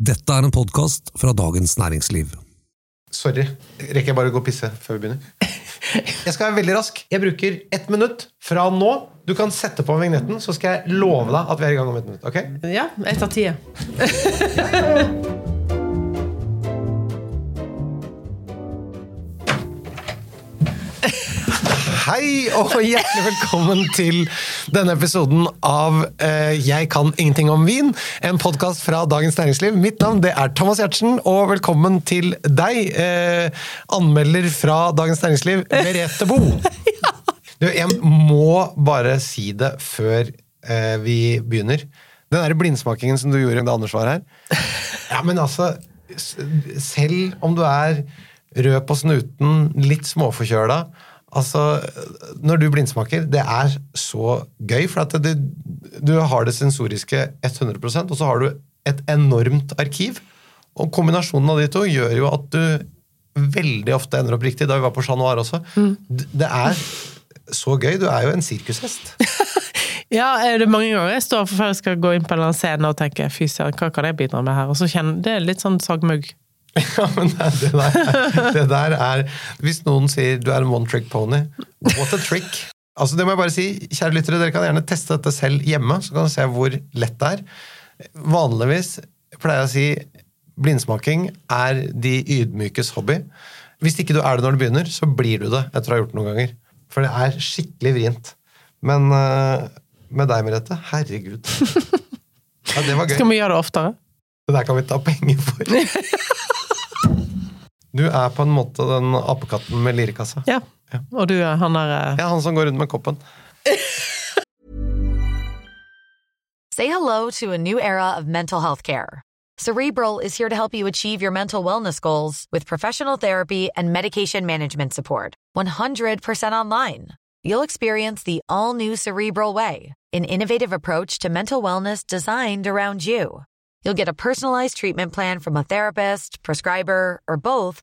Dette er en podkast fra Dagens Næringsliv. Sorry. Rekker jeg bare å gå og pisse før vi begynner? Jeg skal være veldig rask. Jeg bruker ett minutt fra nå. Du kan sette på vignetten, så skal jeg love deg at vi er i gang om et minutt. ok? Ja, jeg tar tida. Hei og hjertelig velkommen til denne episoden av eh, Jeg kan ingenting om vin, en podkast fra Dagens Næringsliv. Mitt navn det er Thomas Giertsen, og velkommen til deg, eh, anmelder fra Dagens Næringsliv, Merete Bo. Du, jeg må bare si det før eh, vi begynner. Den der blindsmakingen som du gjorde da Anders var her. Ja, men altså, selv om du er rød på snuten, litt småforkjøla Altså, når du blindsmaker, det er så gøy, for at det, du har det sensoriske 100% og så har du et enormt arkiv. Og kombinasjonen av de to gjør jo at du veldig ofte ender opp riktig. Da vi var på Chat Noir også. Mm. Det er så gøy. Du er jo en sirkushest. Ja, er det mange ganger jeg står for før jeg skal gå inn på en scene og tenker fy søren, hva kan jeg bidra med her? Og så kjenner det er litt sånn sagmugg. Ja, men det, der, det der er Hvis noen sier du er en one trick pony, what a trick. Altså det må jeg bare si, kjære lyttere, Dere kan gjerne teste dette selv hjemme, så kan dere se hvor lett det er. Vanligvis pleier jeg å si blindsmaking er de ydmykes hobby. Hvis ikke du er det når du begynner, så blir du det etter å ha gjort det noen ganger. For det er skikkelig vrient. Men uh, med deg, Merete, herregud. Ja, det var gøy. Skal vi gjøre det oftere? Det der kan vi ta penger for. Du er på en måte den apekatten med lirekassa. Ja. Og du er han der eh, Ja, han som går rundt med koppen. Say hello to a new era of mental health care. Cerebral is here to help you achieve your mental wellness goals with professional therapy and medication management support. 100% online. You'll experience the all new Cerebral Way, an innovative approach to mental wellness designed around you. You'll get a personalized treatment plan from a therapist, prescriber, or both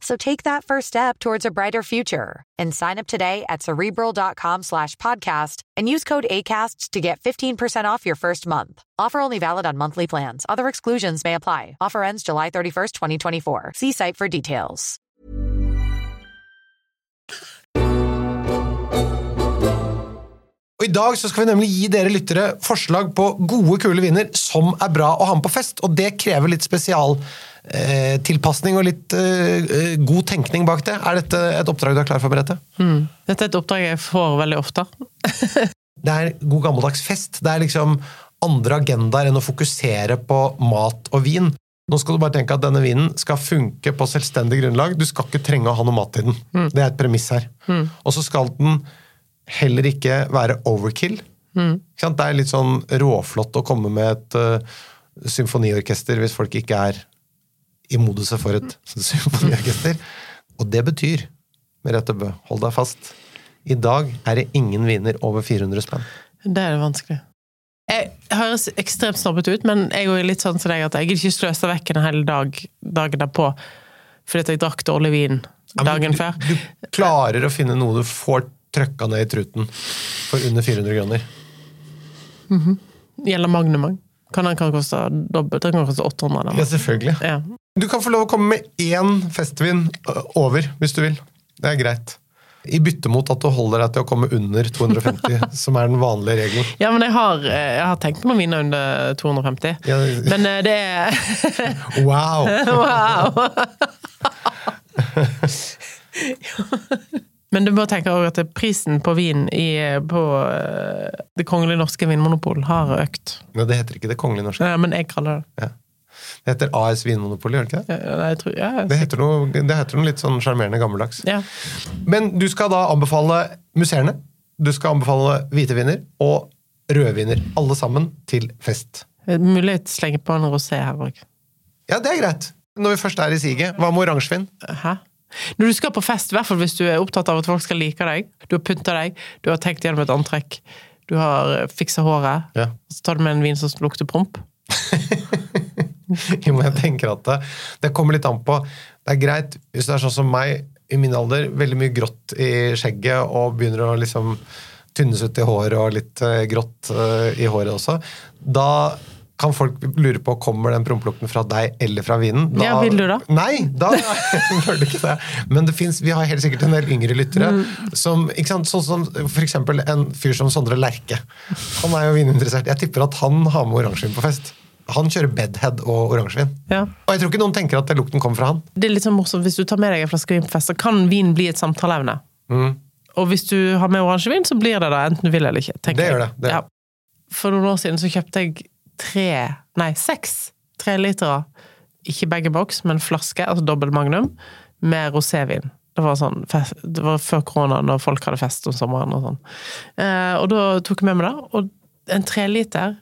So take that first step towards a brighter future and sign up today at cerebral.com slash podcast and use code ACAST to get 15% off your first month. Offer only valid on monthly plans. Other exclusions may apply. Offer ends July 31st, 2024. See site for details. Og I dag så skal vi nemlig gi dere lyttere forslag på gode, kule som er bra å ha på fest. Og det krever litt spesialtilpasning eh, tilpasning og litt eh, eh, god tenkning bak det. Er dette et oppdrag du er klar for, Merete? Dette er et oppdrag jeg får veldig ofte. Det er god gammeldags fest. Det er liksom andre agendaer enn å fokusere på mat og vin. Nå skal du bare tenke at denne vinen skal funke på selvstendig grunnlag. Du skal ikke trenge å ha noe mat i den. Det er et premiss her. Og så skal den heller ikke være overkill. Sant? Det er litt sånn råflott å komme med et uh, symfoniorkester hvis folk ikke er i moduset for et symfoniorkester. Og det betyr, Merete Bø, hold deg fast, i dag er det ingen viner over 400 spenn. Det er det vanskelig. Jeg høres ekstremt snobbete ut, men jeg er litt sånn som deg at jeg ikke sløse vekk en hel dag dagen derpå fordi jeg drakk dårlig vin Ja, dagen du, før. Du klarer å finne noe du får trøkka ned i truten for under 400 kroner. Gjelder Magnum òg. Kan den kan koste dobbelt? Den kan koste 800. Ja, selvfølgelig. Ja. Du kan få lov å komme med én festvin over, hvis du vil. Det er greit. I bytte mot at du holder deg til å komme under 250, som er den vanlige regelen. ja, men jeg har, eh, jeg har tenkt på noen viner under 250. Ja, Men eh, det er wow! Wow! Men du må tenke også at prisen på vin i, på eh, Det kongelige norske vinmonopol har økt. Ja, det heter ikke Det kongelige norske. Nei, men jeg kaller det Det heter AS Vinmonopol, gjør det ikke det? Ja, jeg tror, ja, Det heter noe, det heter noe litt sånn sjarmerende gammeldags. ja. Men du skal da anbefale musserende, du skal anbefale hvite viner og røde viner. Alle sammen til fest. Mulig å slenge på en rosé her òg. Ja, det er greit. Når vi først er i siget, hva med oransjevin? Hæ? Når du skal på fest, i hvert fall hvis du er opptatt av at folk skal like deg, du har pynta deg, du har tenkt gjennom et antrekk, du har fiksa håret, Ja. så tar du med en vin som lukter promp. Jo, men jeg tenker at det, det kommer litt an på. Det er greit hvis det er sånn som meg i min alder, veldig mye grått i skjegget og begynner å liksom tynnes ut i håret og litt eh, grått eh, i håret også. Da kan folk lure på kommer den prompelukten fra deg eller fra vinen. Da, Ja, vil du da? Nei, da bør du ikke det. Men det finnes, vi har helt sikkert en del yngre lyttere. Mm. som, ikke sant, Sånn som eksempel en fyr som Sondre Lerche. Han er jo vininteressert. Jeg tipper at han har med oransjevin på fest. Han kjører bedhead og oransjevin. Ja. Og jeg tror ikke noen tenker at det lukten kommer fra han. Det er litt sånn morsomt, Hvis du tar med deg en flaske vin på fest, så kan vin bli et samtaleevne. Mm. Og hvis du har med oransjevin, så blir det da enten du vil eller ikke. Det gjør det, det. Ja. For noen år siden så kjøpte jeg tre, nei seks trelitere, ikke begge boks, men flaske, altså dobbel magnum, med rosévin. Det var, sånn, det var før korona, når folk hadde fest om sommeren og sånn. Eh, og da tok jeg med meg det. Og en treliter,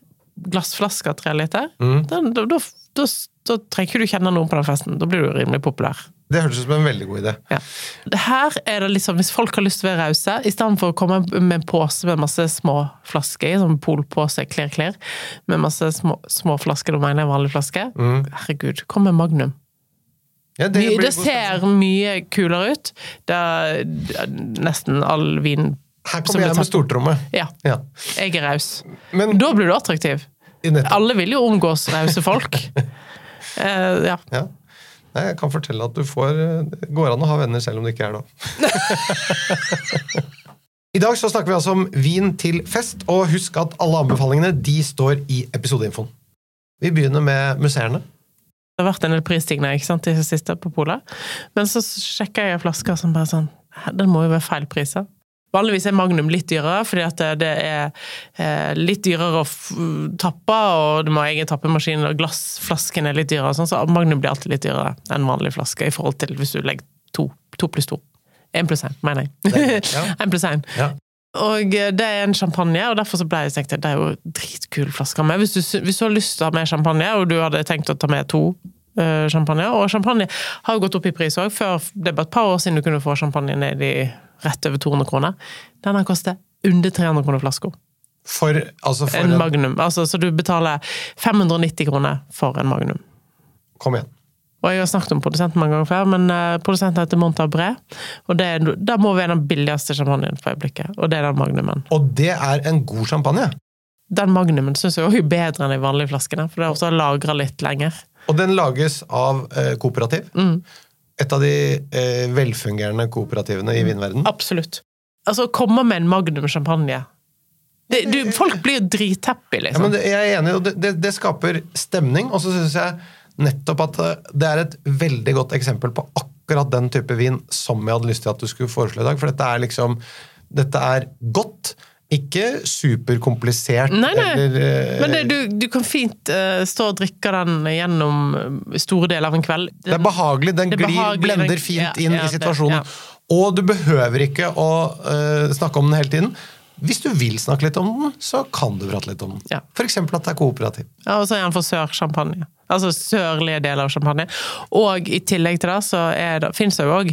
glassflaske av tre liter, Mm. da, da, da, da trenger ikke du kjenne noen på den festen. Da blir du rimelig populær. Det hørtes ut som en veldig god idé. Ja. Her er det liksom, Hvis folk har lyst til å være rause, i stedet for å komme med en pose med masse små flasker i, sånn polpose, klær, klær, med masse små, små flasker, da mener jeg vanlig flaske, herregud, kom med Magnum. Ja, det Mye, det ser mye kulere ut. Det er, det er nesten all vin Her kommer jeg med stortrommet. stortromme. Ja, Ja. jeg er raus. Men Da blir du attraktiv. Alle vil jo omgås rause folk. uh, ja. ja. Nei, Jeg kan fortelle at du får Det går an å ha venner selv om det ikke er det. I dag så snakker vi altså om vin til fest, og husk at alle anbefalingene de står i episodeinfoen. Vi begynner med museene. Det har vært en del prisstigninger ikke sant, i det siste på polet. Men så sjekka jeg flasker som bare sånn "Hæ, Den må jo være feil priser. Vanligvis er Magnum litt dyrere, fordi at det- er eh, litt dyrere å tappe, og du må ha egen tappemaskin, og glassflasken er litt dyrere, sånn, så Magnum blir alltid litt dyrere enn vanlig flaske i forhold til hvis du legger to, to pluss to. Én pluss én, mener jeg. Ja. Én pluss én. Ja. Og eh, det er en champagne, og derfor så ble jeg tenkt at det er jo dritkul flaske med. Hvis du, hvis du har lyst til å ha med champagne, og du hadde tenkt å ta med to eh, champagne, og champagne har jo gått opp i pris òg, før det bare et par år siden du kunne få champagne ned i rett over 200 kroner. Denne koster under 300 kroner flaska. For, altså for En en, Magnum. Altså, så du betaler 590 kroner for en Magnum. Kom igjen. Og jeg har snakket om produsenten mange ganger før, men eh, produsenten heter Montabré. Og det, det må være den billigste champagnen for øyeblikket, og det er den Magnumen. Og det er en god champagne. Den Magnumen syns jeg også er bedre enn de vanlige flaskene, for det er også lagra litt lenger. Og den lages av eh, kooperativ. Mm. Et av de eh, velfungerende kooperativene i vinverden. Absolutt. Altså, komme med en Magnum champagne det, du, Folk blir jo drithappy, Ja, liksom. men det, jeg er enig, og det, det, det skaper stemning. Og så syns jeg nettopp at eh, det er et veldig godt eksempel på akkurat den type vin som jeg hadde lyst til at du skulle foreslå i dag. For dette er liksom Dette er godt. Ikke superkomplisert Nei, nei. eller eh, Men det, du, du kan fint uh, stå og drikke den gjennom eh, store deler av en kveld. Det er behagelig. Den glir, behagelig, blender den- fint ja, inn ja, i det- situasjonen. ja. Og du behøver ikke å uh, snakke om den hele tiden. Hvis du vil snakke litt om den, så kan du prate litt om den. Ja. Eksempel at det er kooperativ. Ja, og så er den for sør-sjampanje. Altså sørlige deler av champagne. Og i tillegg til det så er det, finnes det jo òg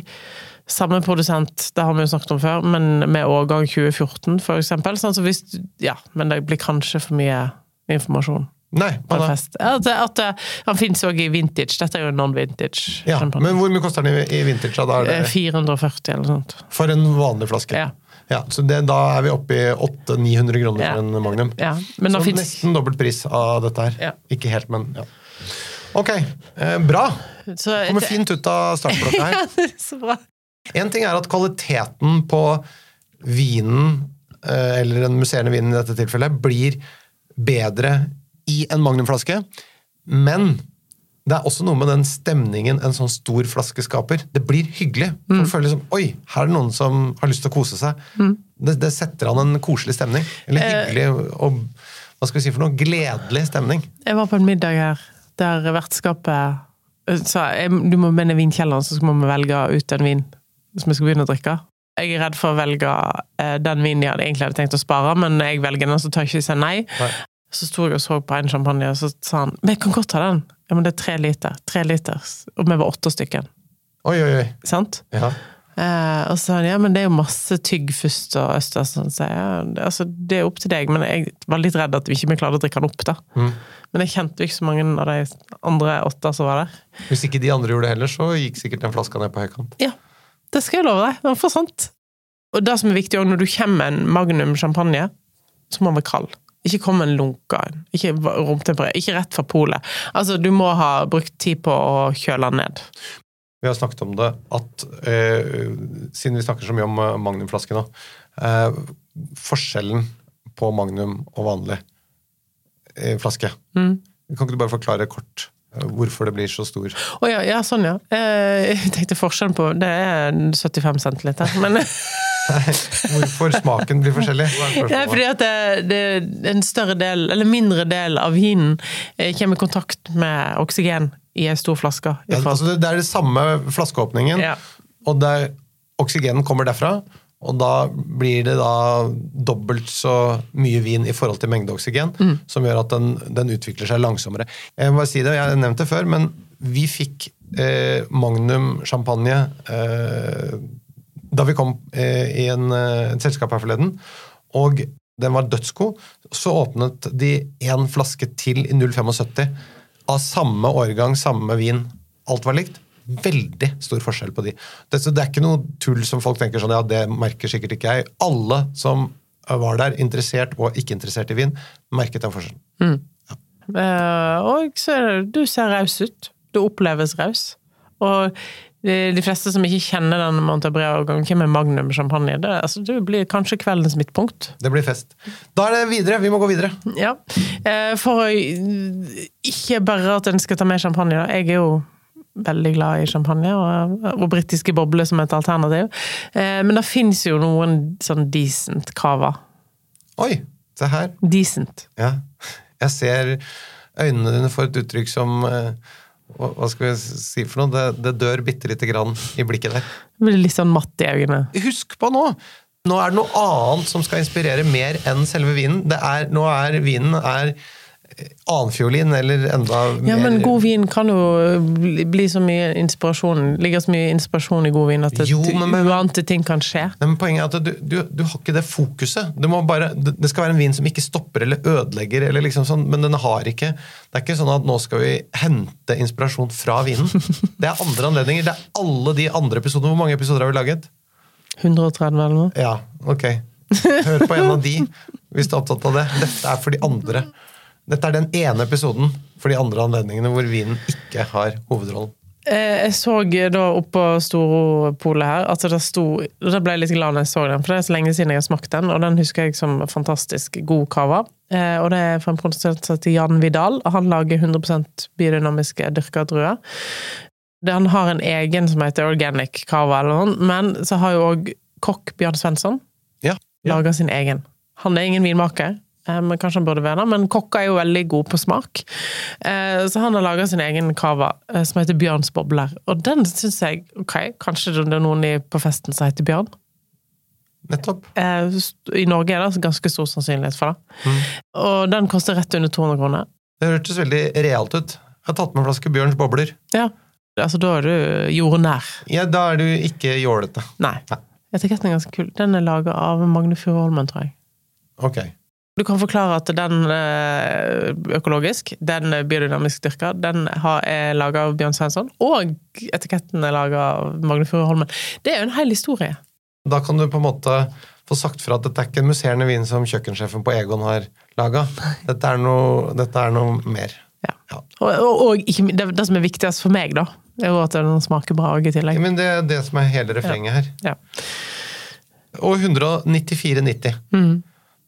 samme produsent, det har vi jo snakket om før, men med årgang 2014 for eksempel. Sånn, så hvis, ja, men det blir kanskje for mye informasjon Nei, på en fest. At, at han finnes òg i vintage. Dette er jo non-vintage. Ja, men hvor mye koster den i, i vintage? Da? Eh, det 440 eller noe sånt. for en vanlig flaske. Ja. Ja, så det, da er vi oppe i 800-900 kroner Ja. for en Magnum. Ja, men så finnes nesten dobbelt pris av dette her. Ja. Ikke helt, men ja. Ok, eh, bra. så, Kommer fint ut av startblokka her. Så bra. En ting er at kvaliteten på vinen, eh, eller den musserende vinen i dette tilfellet, blir bedre i en magnumflaske, men det er også noe med den stemningen en sånn stor flaske skaper. Det blir hyggelig. Folk føler liksom Oi, her er det noen som har lyst til å kose seg. Det, det setter an en koselig stemning. Eller hyggelig og hva skal vi si for noe? Gledelig stemning. Jeg var på en middag her der vertskapet eh, sa du må med ned vinkjelleren, så må vi velge ut en vin som vi skal begynne å drikke. Jeg er redd for å velge eh, den vinen jeg egentlig hadde tenkt å spare, men når jeg velger den, så tør jeg ikke si nei. Nei. Så sto jeg og så på en champagne, og så sa han men jeg kan godt ta den. Ja, men det er tre liter. Tre liter. Og vi var åtte stykker. Oi, oi, oi. Sant? Ja. Eh, og så sa han ja, men det er jo masse tygg først og østers. Sånn, så jeg, ja, altså, det er opp til deg, men jeg var litt redd at vi ikke klarte å drikke den opp. da. Men jeg kjente jo ikke så mange av de andre åtte som var der. Hvis ikke de andre gjorde det heller, så gikk sikkert den flaska ned på høykant. Ja, det skal jeg love deg. Det var for sant. Og det som er viktig også, når du kommer med en Magnum champagne, så må den være kald. Ikke kom med en lunka en. Ikke romtemperert. Ikke rett fra polet. Altså, du må ha brukt tid på å kjøle den ned. Vi har snakket om det at eh, Siden vi snakker så mye om eh, Magnum-flaske nå eh, Forskjellen på Magnum og vanlig eh, flaske. Mm. Kan ikke du bare forklare kort hvorfor det blir så stor? Oh, ja, ja, sånn ja. Eh, Jeg tenkte forskjellen på Det er 75 centiliter. Men Hvorfor smaken blir forskjellig? Det er fordi at det, det, en større del, eller mindre del av vinen eh, kommer i kontakt med oksygen i ei stor flaske. i Ja, altså det, er det samme flaskeåpningen, Ja. og der oksygenen kommer derfra. Og da blir det da dobbelt så mye vin i forhold til mengde oksygen, som gjør at den, den utvikler seg langsommere. Jeg må bare si det, jeg har nevnt det før, men vi fikk eh, Magnum champagne eh, da vi kom eh, i en, eh, et selskap her forleden, og den var dødsgod. Så åpnet de en flaske til i 0,75 av samme årgang, samme vin. Alt var likt. Veldig stor forskjell på de. Det, så det er ikke noe tull som folk tenker sånn, ja, det merker sikkert ikke jeg. Alle som var der, interessert og ikke interessert i vin, merket den forskjellen. Eh, og så er det, du ser raus ut. Du oppleves raus. Og de, fleste som ikke kjenner den Montabrea-årgangen, hvem med Magnum champagne. Det, altså, det blir kanskje kveldens midtpunkt. Det blir fest. Da er det videre. Vi må gå videre. Ja. Eh, For ikke bare at en skal ta med champagne. Jeg er jo veldig glad i champagne, og, og britiske bobler som et alternativ. Eh, Men det fins jo noen sånn decent cava. Oi, se her. Decent. Ja. Jeg ser øynene dine får et uttrykk som eh, hva skal vi si for noe? Det, det dør bitte lite grann i blikket der. Det blir litt sånn matt i øynene. Husk på nå! Nå er det noe annet som skal inspirere mer enn selve vinen. Det er, nå er vinen er annenfiolin, eller enda mer Ja, men god vin kan jo bli, så mye inspirasjon Ligger så mye inspirasjon i god vin at Jo, men- men- uante ting kan skje. Men Poenget er at du, du, du har ikke det fokuset. Bare, det det skal være en vin som ikke stopper eller ødelegger, eller liksom sånn, men den har ikke Det er ikke sånn at nå skal vi hente inspirasjon fra vinen. Det er andre anledninger. Det er alle de andre episodene. Hvor mange episoder har vi laget? 130 eller noe. Ja, ok. Hør på en av de hvis du er opptatt av det. Dette er for de andre. Dette er den ene episoden for de andre anledningene hvor vinen ikke har hovedrollen. Eh, Jeg så da oppå Storopolet her at det sto Da ble jeg litt glad når jeg så den, for det er så lenge siden jeg har smakt den, og den husker jeg som fantastisk god cava. Eh, Og det er fra en produsent som heter Jan Vidal, og han lager 100% biodynamiske dyrka druer. Han har en egen som heter Organic Cava, eller noe, men så har jo òg kokk Bjørn Svensson Ja. ja. laga sin egen. Han er ingen vinmaker, men kanskje han burde være det. Men kokker er jo veldig gode på smak. Eh, Så han har laga sin egen cava eh, som heter Bjørns bobler. Og den syns jeg ok, Kanskje det er noen på festen som heter Bjørn. Nettopp. Eh, I Norge er det ganske stor sannsynlighet for det. Og den koster rett under 200 kroner. Det hørtes veldig realt ut. Jeg har tatt med en flaske Bjørns bobler. Ja. Altså, da er du jordnær. Ja, Da er du ikke jålete. Nei. Nei. Etiketten er ganske kul. Den er laga av Magne Furuholmen, tror jeg. Ok. Du kan forklare at den eh, økologisk, den biodynamisk dyrka, den er laga av Bjørn Svensson, og etiketten er laga av Magne Furuholmen. Det er jo en hel historie. Da kan du på en måte få sagt fra at dette er ikke en musserende vin som kjøkkensjefen på Egon har laga. Dette, dette er noe mer. Ja. Ja. Og, og, og ikke, det, det som er viktigst for meg, da, er jo at den smaker bra i tillegg. Men det er det som er hele refrenget her. Ja. Og 194,90. Mhm.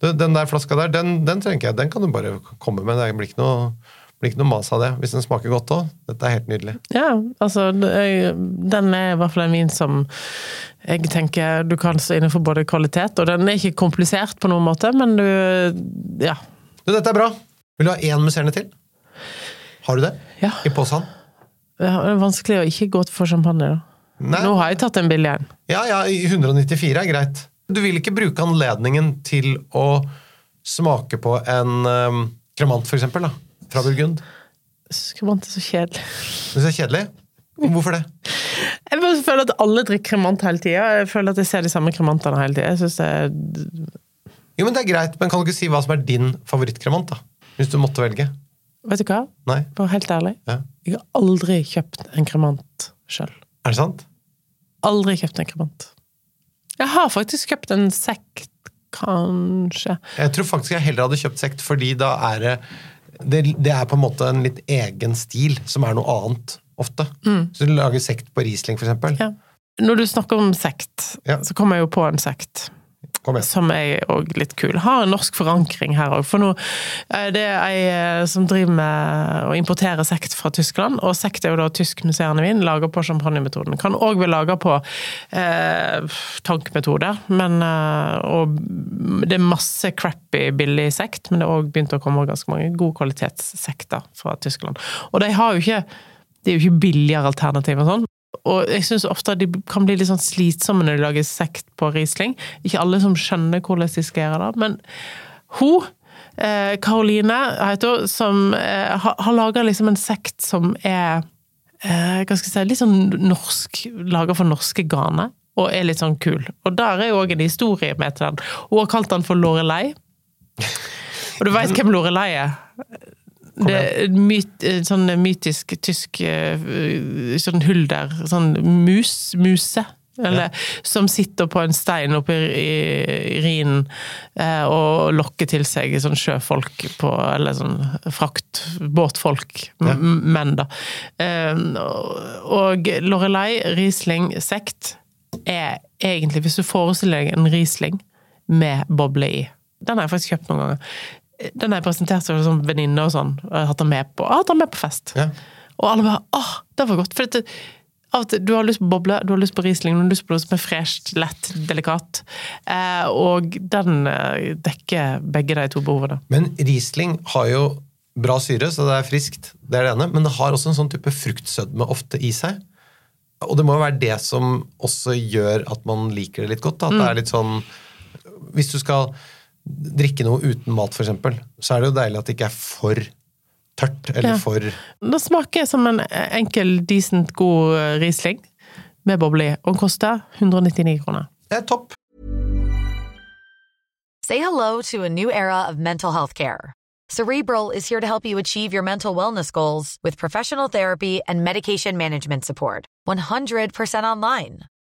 Den der flaska der, den, den trenger jeg. Den kan du bare komme med. Det blir ikke noe, blir ikke noe mas av det. Hvis den smaker godt òg. Dette er helt nydelig. Ja, altså Den er i hvert fall en vin som jeg tenker du kan stå innenfor både kvalitet, og den er ikke komplisert på noen måte, men du Ja. Du, dette er bra. Vil du ha én musserende til? Har du det? ja. I posen? Det er vanskelig å ikke gå for champagne, da. Nei. Nå har jeg tatt en billig en. Ja, ja, 194 er greit. Du vil ikke bruke anledningen til å smake på en um, kremant, for eksempel, da, fra Burgund? Kremant er så kjedelig. Syns det er kjedelig? Hvorfor det? Jeg bare føler at alle drikker kremant hele tida. Jeg føler at jeg ser de samme kremantene hele tida. Jeg synes det er Jo, men det er greit, men kan du ikke si hva som er din favorittkremant, da? Hvis du måtte velge? Vet du hva? Nei? Bare helt ærlig. Ja. Jeg har aldri kjøpt en kremant sjøl. Er det sant? Aldri kjøpt en kremant. Jeg har faktisk kjøpt en sekt, kanskje. Jeg tror faktisk jeg heller hadde kjøpt sekt, fordi da er det det, det er på en måte en litt egen stil, som er noe annet, ofte. Så du lager sekt på Riesling, eksempel. Ja. Når du snakker om sekt, Ja. så kommer jeg jo på en sekt. Som er òg litt kul. Har en norsk forankring her òg. For nå er det ei eh, som driver med å importere sekt fra Tyskland, og sekt er jo da tysk musserende vin, lager på champagnemetoden. Kan òg bli laga på eh, tankmetode, men eh, Og det er masse crappy, billig sekt, men det har òg begynt å komme ganske mange gode kvalitetssekter fra Tyskland. Og de har jo ikke det er jo ikke billigere alternativ og sånn. Og jeg syns ofte de kan bli litt sånn slitsomme når de lager sekt på Riesling. Ikke alle som skjønner hvordan de skal gjøre det, men hun eh, Karoline heter hun, som eh, har, har laga liksom en sekt som er eh, hva skal jeg si, litt sånn norsk, laga for norske ganer, og er litt sånn kul. Og der er jo òg en historie med til den. Hun har kalt den for Lorelei. Og du veit hvem Lorelei er? Det myt, sånn mytisk tysk eh, sånn hull der. Sånn mus, muse. Eller, Som sitter på en stein oppe i, i Rhinen eh, og lokker til seg sånn sjøfolk på Eller sånn fraktbåtfolk. Ja. menn, da. Eh, og Lorelei Riesling sekt er egentlig, hvis du forestiller deg en Riesling med boble i Den har jeg faktisk kjøpt noen ganger. Den er presentert som sånn venninne og sånn. Og jeg har hatt den med på, jeg har hatt den med på fest. Ja. Og alle bare 'åh, det var godt'. For til, du har lyst på boble, du har lyst på Riesling, du har lyst på noe som er fresht, lett, delikat. Eh, og den eh, dekker begge de to behovene. Men Riesling har jo bra syre, så det er friskt. Det er det ene. Men det har også en sånn type fruktsødme ofte i seg. Og det må jo være det som også gjør at man liker det litt godt. Da. At det er litt sånn Hvis du skal drikke noe uten mat, for eksempel, så er det jo deilig at det ikke er for tørt eller Ja. for Det smaker som en enkel, decent, god eh, Riesling med boble i, og koster 199 kroner. Det er topp! Say hello to a new era of mental health care. Cerebral is here to help you achieve your mental wellness goals with professional therapy and medication management support. 100% online.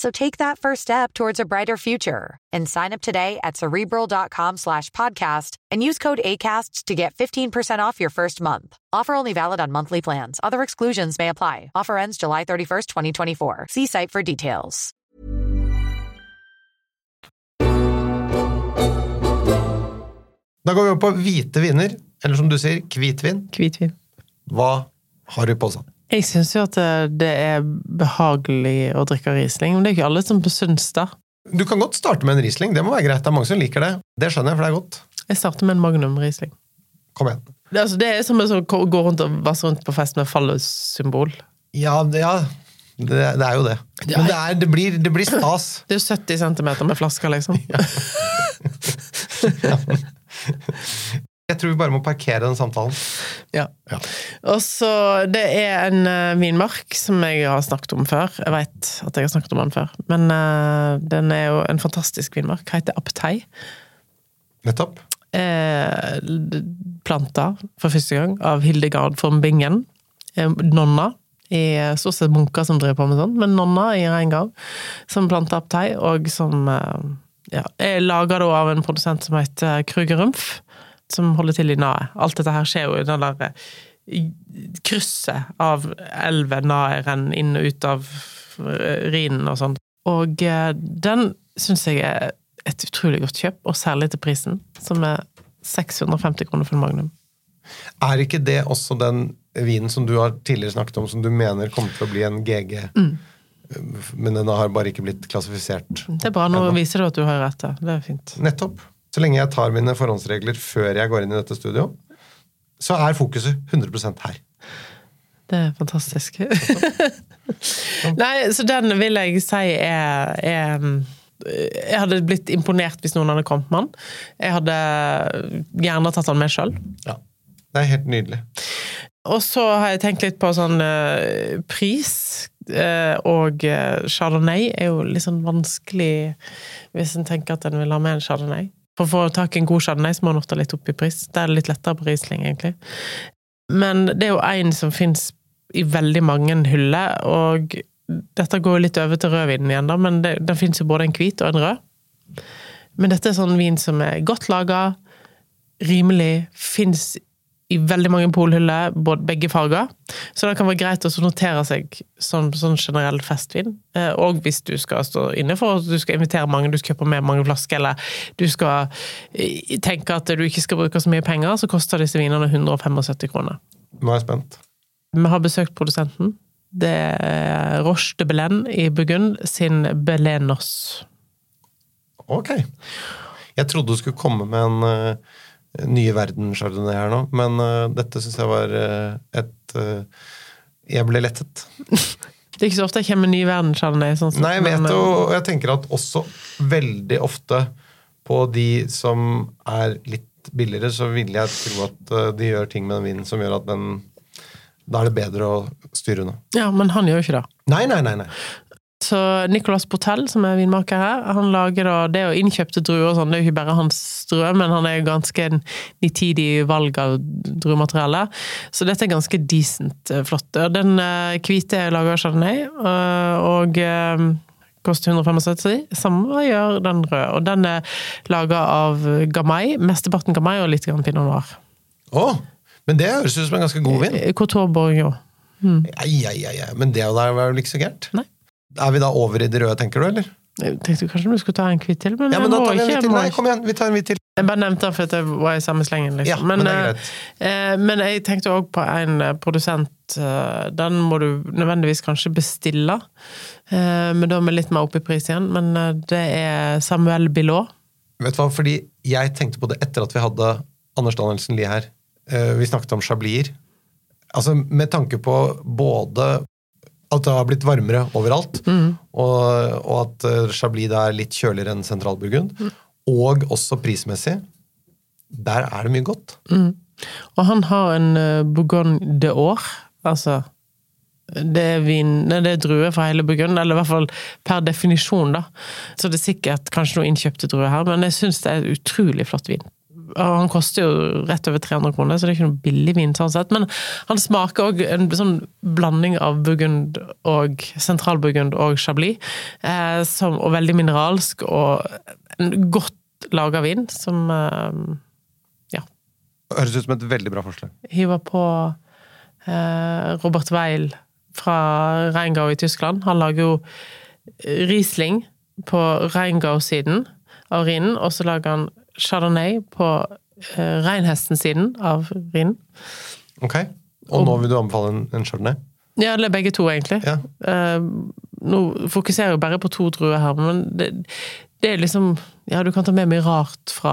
So take that first step towards a brighter future and sign up today at cerebral.com slash podcast and use code ACAST to get 15% off your first month. Offer only valid on monthly plans. Other exclusions may apply. Offer ends July 31st, 2024. See site for details. Da går vi opp på hvite viner, eller som du sier, hvitvin. Hvitvin. Hva har du på seg? Jeg syns jo at eh, det er behagelig å drikke Riesling, men det er ikke alle som syns det. Du kan godt starte med en Riesling, det må være greit. Det er mange som liker det. Det skjønner jeg, for det er godt. Jeg starter med en Magnum Riesling. Kom igjen. Det, altså, det er som å så gå rundt og vasse rundt på fest med fallossymbol. Ja, ja det, det er jo det. Men det, er, det, blir, det blir stas. Det er jo 70 cm med flasker, liksom. Jeg tror vi bare må parkere den samtalen. Ja. Og så Det er en uh, vinmark som jeg har snakket om før. Jeg vet at jeg har snakket om den før. Men uh, den er jo en fantastisk vinmark. Heter Aptei. Nettopp. Eh, planta for første gang av Hildegard von Bingen. Eh, nonna. I stort sett munker som driver på med sånn, men nonna i rein gard. Som planta Aptei, og som eh, ja, er laga av en produsent som heter Kruger Rumpf. Som holder til i Nae. Alt dette her skjer jo i den der eh, krysset av elven Nae renner inn og ut av eh, Rhinen og sånn. Og eh, den syns jeg er et utrolig godt kjøp, og særlig til prisen, som er 650 kroner for en Magnum. Er ikke det også den vinen som du har tidligere snakket om, som du mener kommer til å bli en GG? Men den har bare ikke blitt klassifisert. Det er bra. Nå viser du at du har rett. Det er fint. Nettopp. Så lenge jeg tar mine forhåndsregler før jeg går inn i dette studio, så er fokuset 100% her. Det er fantastisk. Nei, så den vil jeg si er, er Jeg hadde blitt imponert hvis noen hadde kommet med den. Jeg hadde gjerne tatt den med sjøl. Ja. Det er helt nydelig. Og så har jeg tenkt litt på sånn eh, pris. eh, og eh, chardonnay er jo litt sånn vanskelig hvis en tenker at en vil ha med en chardonnay. For å få tak i en god chardonnay så må en ofte litt opp i pris. Det er litt lettere på Riesling, egentlig. Men det er jo en som fins i veldig mange hyller, og dette går jo litt over til rødvinen igjen, da, men det, den fins jo både en hvit og en rød. Men dette er sånn vin som er godt laga, rimelig, fins i veldig mange polhyller, både begge farger. Så det kan være greit å notere seg som sånn generell festvin. Eh, Og hvis du skal stå inne for at du skal invitere mange, du skal kjøpe med mange flasker, eller du skal eh, tenke at du ikke skal bruke så mye penger, så koster disse vinene 175 kroner. Nå er jeg spent. Vi har besøkt produsenten. Det er Roche de Belen i Burgund sin Belenos. Ok. Jeg trodde du skulle komme med en nye verden-chardonnay her nå, men uh, dette syns jeg var uh, et uh, Jeg ble lettet. Det er ikke så ofte jeg kommer med ny verden, Chardonnay. Sånn Nei, jeg vet jo det, og jeg tenker at også veldig ofte på de som er litt billigere, så vil jeg tro at de gjør ting med den vinen som gjør at den Da er det bedre å styre unna. Ja, men han gjør jo ikke det. Nei, nei, nei. nei. Så Nicolas Portell, som er vinmaker her, han lager da Det å innkjøpte druer og sånn, det er jo ikke bare hans druer, men han er jo ganske nitidig valg av druemateriale. Så dette er ganske decent eh, flott. Og Den eh, hvite er laga av chardonnay, eh, og koster 175. Samme gjør den røde. Og den er laga av gamay, mesteparten gamay og litt grann pinot noir. Å, men det høres ut som en ganske god vin. Eh, Coteau Mm. Ei, ei, ei. Men det der var vel ikke så gærent? Nei. Er vi da over i det røde, tenker du, eller? Jeg tenkte kanskje du skulle ta en hvit til, men, Ja, men da tar vi en ikke. hvit til. Nei, kom igjen, vi tar en hvit til. Jeg bare nevnte den for at det var i samme slengen. Liksom. Ja, men er eh, greit. eh, men jeg tenkte òg på en eh, produsent. Den må du nødvendigvis kanskje bestille, eh, men da med litt mer opp i pris igjen. Men det er Samuel Bilot. Vet du hva, fordi jeg tenkte på det etter at vi hadde Anders Danielsen Lie her. Vi snakket om chablis. Altså med tanke på både at det har blitt varmere overalt, og, og at eh, chablis er litt kjøligere enn sentralburgund, og også prismessig. Der er det mye godt. Og han har en eh, Bourgogne de År. Altså det er, vin, det er druer fra hele Burgund, eller i hvert fall per definisjon, da. Så det er sikkert kanskje noen innkjøpte druer her, men jeg syns det er utrolig flott vin. Han koster jo rett over 300 kroner, så det er ikke noe billig vin sånn sett. Men han smaker òg en sånn blanding av Burgund og sentralburgund og Chablis. Eh, som, og veldig mineralsk, og en godt laga vin som eh, ja, Høres ut som et veldig bra forslag. hiver på eh, Robert Weil fra Reingau i Tyskland. Han lager jo Riesling på Reingau-siden av Rhinen, og så lager han Chardonnay på eh, Reinhesten-siden av Rhinen. Ok. Og nå vil du anbefale en, en chardonnay? Ja, eller begge to, egentlig. Ja. Eh, nå fokuserer jeg jo bare på to druer her, men det, det er liksom Ja, du kan ta med mye rart fra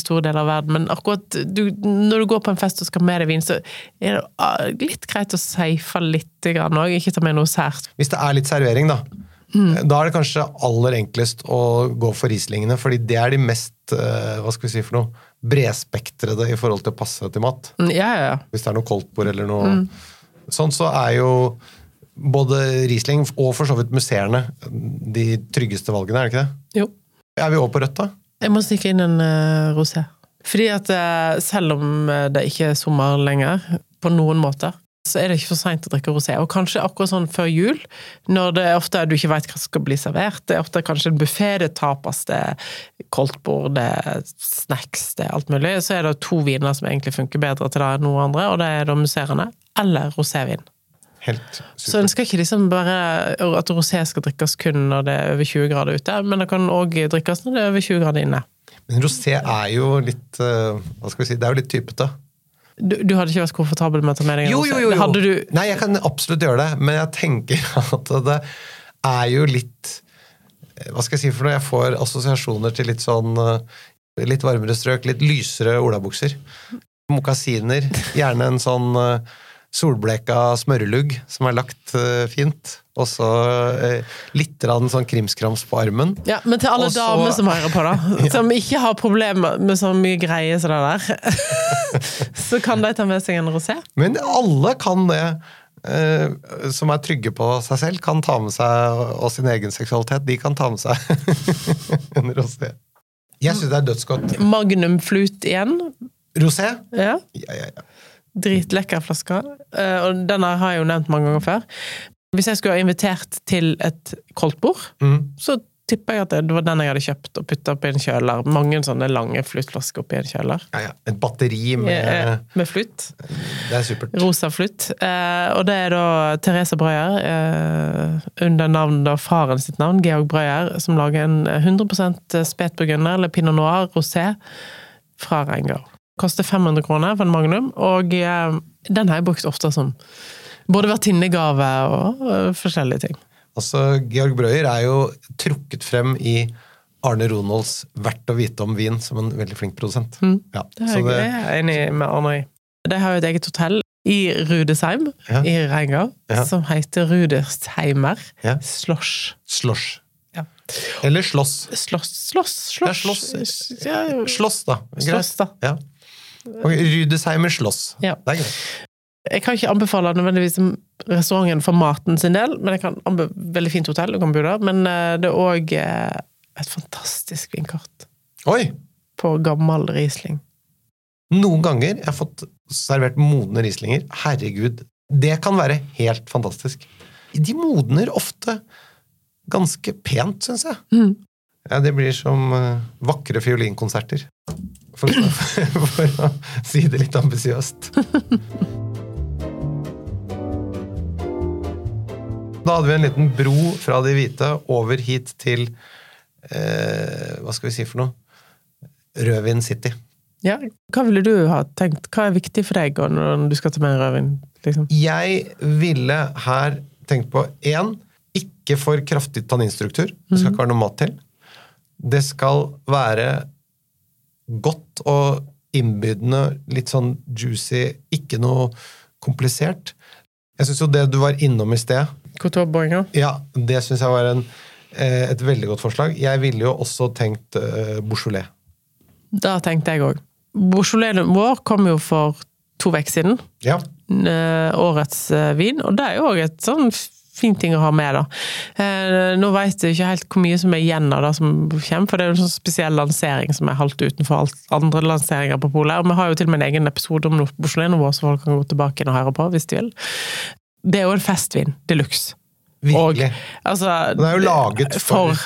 store deler av verden, men akkurat du, når du går på en fest og skal med deg vin, så er det ah, litt greit å safe litt òg. Ikke ta med noe sært. Hvis det er litt servering, da. Da er det kanskje aller enklest å gå for Rieslingene, fordi det er de mest hva skal vi si for noe, bredspektrede i forhold til å passe til mat. Mm, Ja, ja. Hvis det er noe koldtbord eller noe Sånn så er jo både Riesling og for så vidt museerne de tryggeste valgene, er det ikke det? Jo. Er vi over på rødt, da? Jeg må stikke inn en uh, rosé. Fordi at uh, selv om eh, det ikke er sommer lenger, på noen måter, så er det ikke for seint å drikke rosé. Og kanskje akkurat sånn før jul, når det er ofte du ikke veit hva som skal bli servert. Det er ofte kanskje en buffé, det er tapas, det er koldtbord, det er snacks, det er alt mulig. Så er det to viner som egentlig funker bedre til det enn noen andre, og det er da musserende eller rosévin. Helt Så super. en skal ikke liksom bare at rosé skal drikkes kun når det er over 20 grader ute, men det kan òg drikkes når det er over 20 grader inne. Men rosé er jo litt eh, Hva skal vi si? Det er jo litt typete. Du, du hadde ikke vært komfortabel med å ta med deg Jo, jo, jo, jo. Du Nei, jeg kan absolutt gjøre det, men jeg tenker at det er jo litt eh, Hva skal jeg si for noe? Jeg får assosiasjoner til litt sånn eh, Litt varmere strøk, litt lysere olabukser. Mokasiner. Gjerne en sånn eh, solbleka smørlugg som er lagt uh, fint. Og så uh, litt rann sånn krimskrams på armen. Ja, Men til alle Og damer som hører på, da, som ikke har problemer med så mye greier som det der, så kan de ta med seg en rosé. Men alle kan det. Uh, som er trygge på seg selv, kan ta med seg og sin egen seksualitet. De kan ta med seg en rosé. Jeg syns det er dødsgodt. Magnum Flut igjen. Rosé? Ja. Ja, ja, ja. Dritlekker flaske. Eh, Og den har jeg jo nevnt mange ganger før. Hvis jeg skulle ha invitert til et koldtbord, Mm. så tipper jeg at det var den jeg hadde kjøpt og putta oppi en kjøler. Mange sånne lange fluttflasker oppi en kjøler. ja, ja. Et batteri med med Med flutt. Det er supert. Rosa flutt. Eh, og det er da Therese Brøyer, eh, under navn da faren sitt navn, Georg Brøyer, som lager en 100 spetburgunder, eller pinot noir rosé, fra Reingard. Koster 500 kroner for en Magnum, og eh, den har jeg brukt ofte som både vertinnegave og eh, forskjellige ting. Altså, Georg Brøyer er jo trukket frem i Arne Ronolds 'Verdt å vite om vin' som en veldig flink produsent. Ja, Mm. Det er så jeg, det, det er enig med Arne i. De har jo et eget hotell i Rudesheim Ja. i Reingard, Ja. som heter Rudesheimer Ja. Slosh. Slosh. Ja. Eller slåss. Slåss, slåss, Ja, slåss. slåss. Slåss, da. Greit. slåss, da. Ja. Og Rudesheimer slåss. Ja. Det er greit. Jeg kan ikke anbefale nødvendigvis restauranten for maten sin del, men jeg kan veldig fint hotell, du kan bo der. Men eh, det er òg et fantastisk vinkart Oi! på gammel Riesling. Noen ganger jeg har fått servert modne Rieslinger. Herregud, det kan være helt fantastisk. De modner ofte ganske pent, syns jeg. Mm. Ja, det blir som eh, vakre fiolinkonserter. For, for å si det litt ambisiøst. Da hadde vi en liten bro fra de hvite over hit til eh, Hva skal vi si for noe? Rødvin City. Ja, hva ville du ha tenkt? Hva er viktig for deg når du skal ta med rødvin? Liksom? Jeg ville her tenkt på én ikke for kraftig tanninstruktur. Det skal ikke være noe mat til. Det skal være godt og innbydende, litt sånn juicy, ikke noe komplisert. Jeg syns jo det du var innom i sted, Couture-boinga? ja, det syns jeg var en, eh, et veldig godt forslag. Jeg ville jo også tenkt uh, Beaujolais. Da tenkte jeg òg. Beaujolais vår kom jo for to uker siden. Ja. Uh, årets uh, vin, og det er jo òg et sånn fin ting å ha med, da. Eh, nå veit jeg ikke helt hvor mye som er igjen av det som kommer, for det er jo en sånn spesiell lansering som er halvt utenfor alt andre lanseringer på polet. Og vi har jo til og med en egen episode om Beaujolais vår, så folk kan gå tilbake og høre på hvis de vil. Det er jo en festvin de luxe. Virkelig. Og, altså, Den er jo laget for- for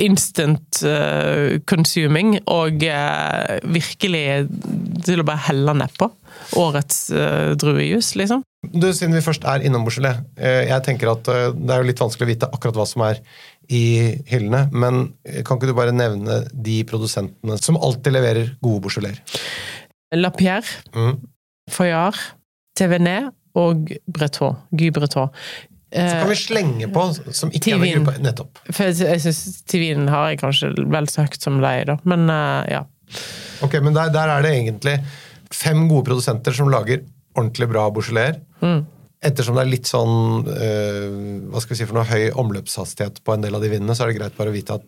instant uh, consuming, og uh, virkelig til å bare helle nedpå. Årets uh, druejus, liksom. Du, Siden vi først er innom Beaujolais, jeg tenker at det er jo litt vanskelig å vite akkurat hva som er i hyllene, men kan ikke du bare nevne de produsentene som alltid leverer gode Beaujolais? La Pierre, Mm. Foyard, TVNE og Breton. Guy Breton. Så kan vi slenge på som ikke er med i gruppa. Nettopp. For jeg, jeg syns Tivin har jeg kanskje vel så høyt som deg, da. Men uh, ja. Ok, Men der, der er det egentlig fem gode produsenter som lager ordentlig bra Beaujolais. Mm. Ettersom det er litt sånn uh, hva skal vi si for noe høy omløpshastighet på en del av de vinene, så er det greit bare å vite at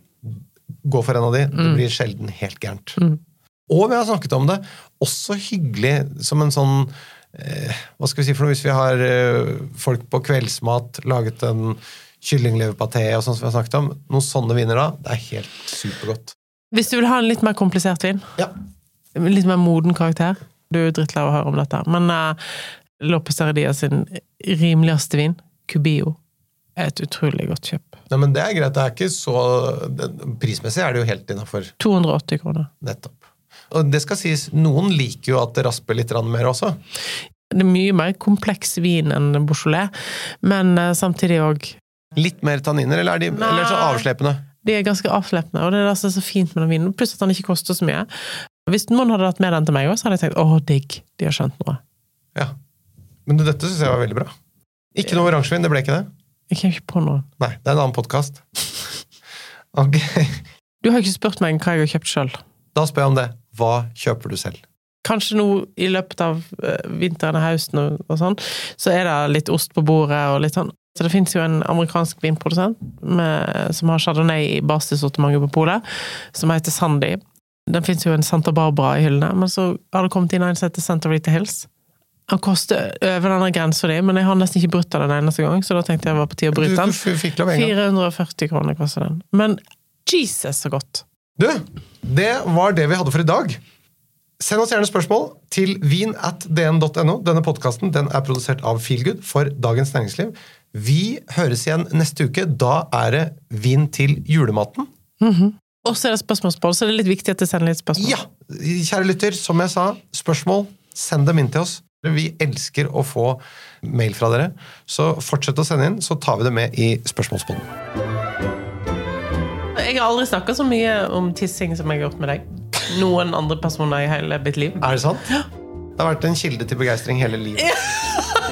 gå for en av de. Det blir sjelden helt gærent. Og vi har snakket om det. Også hyggelig som en sånn eh, Hva skal vi si for noe hvis vi har eh, folk på kveldsmat laget en kyllingleverpaté og sånn som vi har snakket om. Noen sånne viner da, det er helt supergodt. Hvis du vil ha en litt mer komplisert vin, Ja. litt mer moden karakter Du er jo drittlei av å høre om dette, men uh, Lopez Heredia sin rimeligste vin, Cubio, er et utrolig godt kjøp. Nei, men Det er greit. Det er ikke så Prismessig er det jo helt innafor. 280 kroner. Nettopp. Og det skal sies, noen liker jo at det rasper litt mer også. Det er mye mer kompleks vin enn Beaujolais, men eh, samtidig òg Litt mer tanniner, eller er de Nei. eller så avslepende? De er ganske avsleppende, og det er det som er så fint med den vinen. Pluss at den ikke koster så mye. Hvis noen hadde hatt med den til meg òg, så hadde jeg tenkt åh, digg, de har skjønt noe. Ja. Men dette syns jeg var veldig bra. Ikke noe oransjevin, det ble ikke det? Jeg kommer ikke på noe. Nei, det er en annen podkast. Ok, Du har ikke spurt meg hva jeg har kjøpt sjøl. da spør jeg om det. Hva kjøper du selv? Kanskje nå i løpet av eh, vinteren og høsten og, og sånn, så er det litt ost på bordet og litt sånn. Så det fins jo en amerikansk vinprodusent med, som har chardonnay i basissortimentet på polet, som heter Sandy. Den fins jo en Santa Barbara i hyllene, men så har det kommet inn en som heter Santa Rita Hills. Han koster over denne grensa di, men jeg har nesten ikke brutt den en eneste gang, så da tenkte jeg det var på tide å bryte den. f- fikk lov en gang. 440 kroner koster den. Men Jesus, så godt! Du, det var det vi hadde for i dag. Send oss gjerne spørsmål til vin.dn.no. Denne podkasten den er produsert av Feelgood for Dagens Næringsliv. Vi høres igjen neste uke. Da er det vin til julematen. Og så er det spørsmålsbål, så det er litt viktig at jeg sender litt spørsmål. Ja, kjære lytter, som jeg sa, spørsmål, send dem inn til oss. Vi elsker å få mail fra dere, så fortsett å sende inn, så tar vi det med i spørsmålspodden. Jeg har aldri snakka så mye om tissing som jeg har gjort med deg. Noen andre personer i hele mitt liv. Er det sant? Det har vært en kilde til begeistring hele livet.